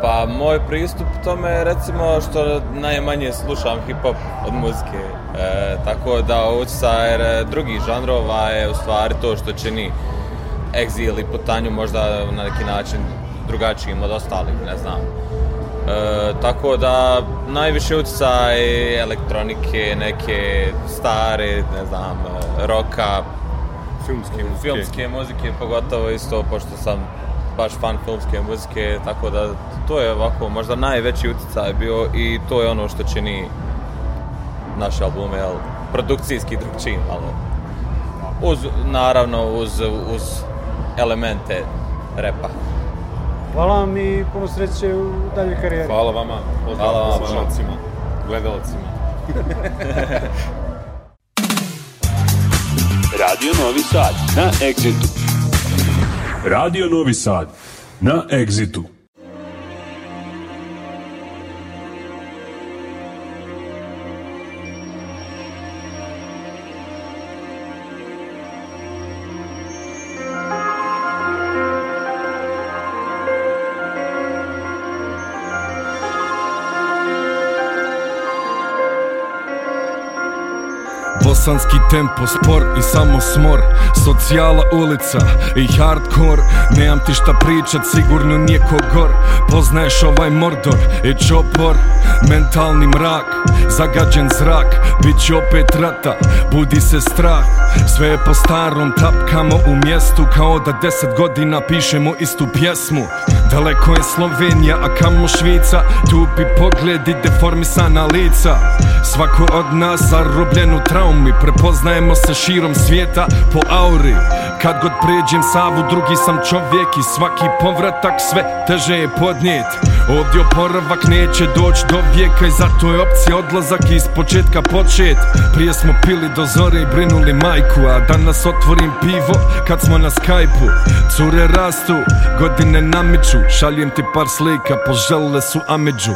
Pa moj pristup tome je recimo što najmanje slušam hip-hop od muzike. E, tako da outsider drugih žanrova je u stvari to što čini Exil i Putanju možda na neki način drugačijim od ostalih, ne znam. E, tako da najviše utjecaj elektronike, neke stare, ne znam, e, roka, filmske muzike. filmske muzike, pogotovo isto pošto sam baš fan filmske muzike, tako da to je ovako možda najveći uticaj bio i to je ono što čini naše albume, jel, produkcijski drugčiji malo. Uz, naravno, uz, uz elemente repa. Hvala vam i puno sreće u daljoj karijeri. Hvala vama, pozdrav Hvala vama. slušalcima, gledalcima. Radio Novi Sad na Exitu. Radio Novi Sad na Exitu. Bosanski tempo, Sport i samo smor Socijala ulica i hardcore Nemam ti šta pričat, sigurno nije kogor Poznaješ ovaj mordor i čopor Mentalni mrak, zagađen zrak Bit će opet rata, budi se strah Sve je po starom, tapkamo u mjestu Kao da deset godina pišemo istu pjesmu Daleko je Slovenija, a kamo Švica Tupi pogledi, deformisana lica Svako od nas zarobljen u traumi auri Prepoznajemo se širom svijeta po auri Kad god pređem savu drugi sam čovjek I svaki povratak sve teže je podnijet Ovdje oporavak neće doći do vijeka I zato je opcija odlazak i iz početka počet Prije smo pili do zore i brinuli majku A danas otvorim pivo kad smo na skajpu Cure rastu, godine namiču Šaljem ti par slika, poželile su Amidžu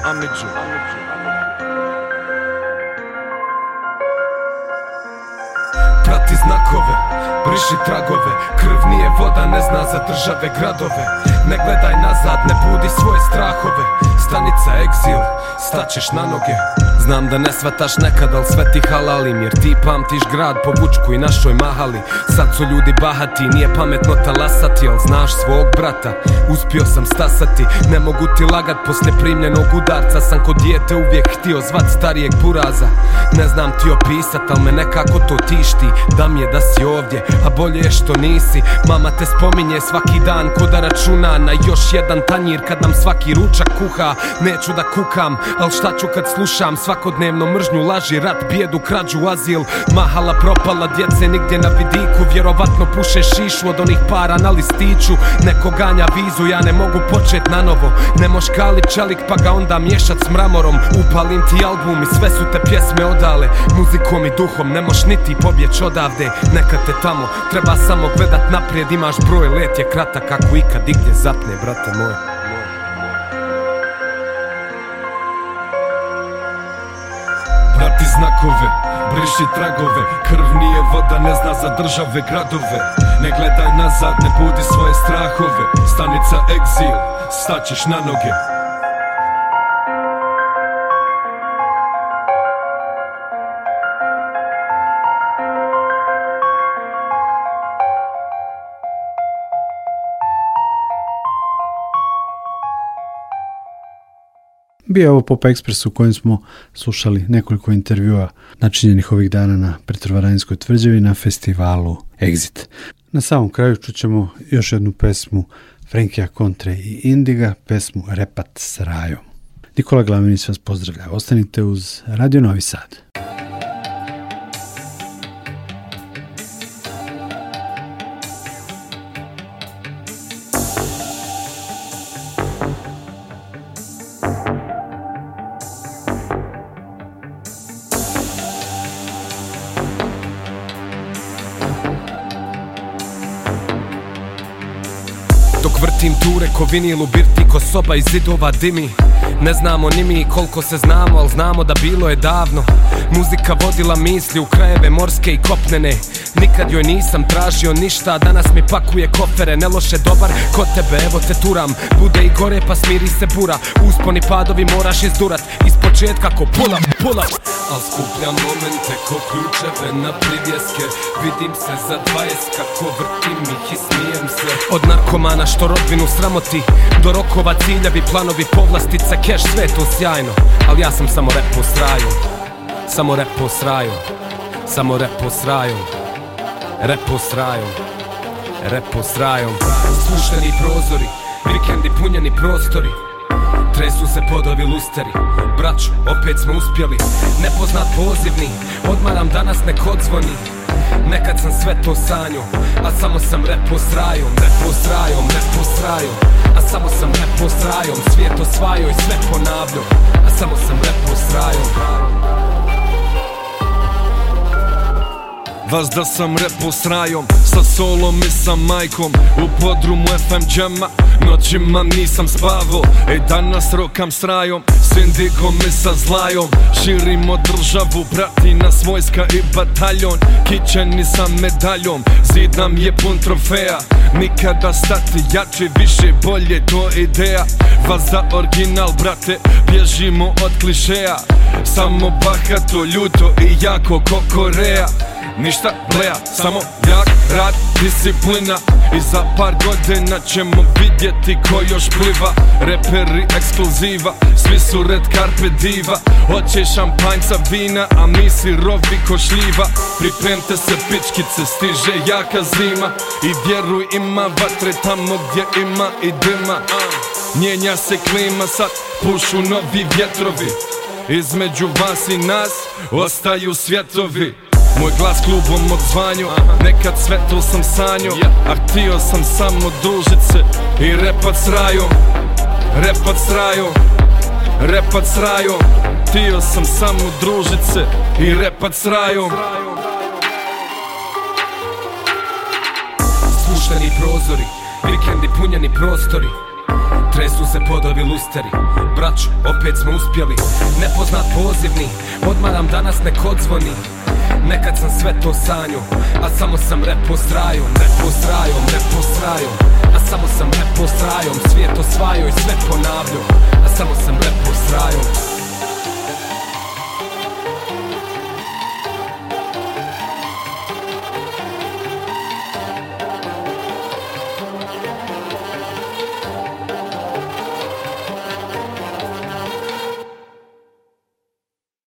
briši tragove Krv nije voda, ne zna za države, gradove Ne gledaj nazad, ne budi svoje strahove Stanica egzil, staćeš na noge Znam da ne svataš nekad, al sve ti halalim Jer ti pamtiš grad po Vučku i našoj mahali Sad su ljudi bahati, nije pametno talasati Al znaš svog brata, uspio sam stasati Ne mogu ti lagat, posle primljenog udarca Sam kod dijete uvijek htio zvat starijeg buraza Ne znam ti opisat, al me nekako to tišti Da mi je da si ovdje, a bolje je što nisi Mama te spominje svaki dan ko da računa na još jedan tanjir kad nam svaki ručak kuha Neću da kukam, al šta ću kad slušam svakodnevno mržnju, laži, rat, bijedu, krađu, azil Mahala propala djece nigdje na vidiku, vjerovatno puše šišu od onih para na listiću Neko ganja vizu, ja ne mogu počet na novo Ne moš kali čelik pa ga onda miješat s mramorom Upalim ti album i sve su te pjesme odale Muzikom i duhom ne moš niti pobjeć odavde Neka te tamo Треба само гледат напред, имаш број, лет е кратак, како икад игде запне, брате мој. прати знакове Бреши трагове, крв е вода не зна за државе, градове Не гледај назад, не буди своје страхове Станица екзил, стачеш на ноге bio je ovo Pop Express u kojem smo slušali nekoliko intervjua načinjenih ovih dana na Petrovaranjskoj tvrđavi na festivalu Exit. Na samom kraju čućemo još jednu pesmu Frenkija Kontre i Indiga, pesmu Repat s rajom. Nikola Glavinić vas pozdravlja. Ostanite uz Radio Novi Sad. Ko vinil u birti, ko soba iz zidova dimi Ne znamo ni mi koliko se znamo, al znamo da bilo je davno Muzika vodila misli u krajeve morske i kopnene Nikad joj nisam tražio ništa, danas mi pakuje kofere Ne loše dobar, kod tebe evo te turam Bude i gore pa smiri se bura Usponi padovi moraš izdurat Iz početka ko pula, pulam Al skupljam momente ko ključeve na privjeske Vidim se za dvajest kako vrtim ih i smijem se Od narkomana što rodbinu sramot ti Do rokova ciljevi, planovi, povlastica, keš, sve to sjajno Al ja sam samo rep po sraju Samo rep po sraju Samo rep po sraju Rep po sraju Rep po sraju Slušani prozori, vikendi punjeni prostori Tresu se podovi lusteri Braću, opet smo uspjeli Nepoznat pozivni Odmaram danas nek odzvoni Nekad sam sve to sanju A samo sam repo s rajom Repo s rajom, repo s rajom A samo sam repo s rajom Svijet osvajao i sve ponavljao A samo sam repo s rajom da sam repo s rajom Sa solom i sa majkom U podrumu FM džema Noćima nisam spavo E danas rokam s rajom Sindikom i sa zlajom Širimo državu, prati nas vojska i bataljon Kićeni sa medaljom, zid nam je pun trofeja Nikada stati jači, više bolje to ideja Vas za original brate, bježimo od klišeja Samo bahato, ljuto i jako kokoreja ništa bleja Samo jak rad, disciplina I za par godina ćemo vidjeti ko još pliva Reperi ekskluziva, svi su red carpe diva Oće šampanjca vina, a mi sirovi ko šljiva Pripremte se pičkice, stiže jaka zima I vjeruj ima vatre tamo gdje ima i dima Mijenja se klima, sad pušu novi vjetrovi Između vas i nas ostaju svjetovi Moj glas klubom odzvanju Nekad svetlo sam sanju A htio sam samo družit se I repat s rajom Repat s rajom Repat s rajom Htio sam samo družit se I repat s rajom Slušani prozori Vikendi punjeni prostori Tresu se podovi lusteri Braću, opet smo uspjeli Nepoznat pozivni Odmaram danas nek odzvoni Nekad sam sve to sanju A samo sam repo s rajom Repo s rajom, A samo sam repo s Svijet osvajao i sve ponavljao A samo sam repo s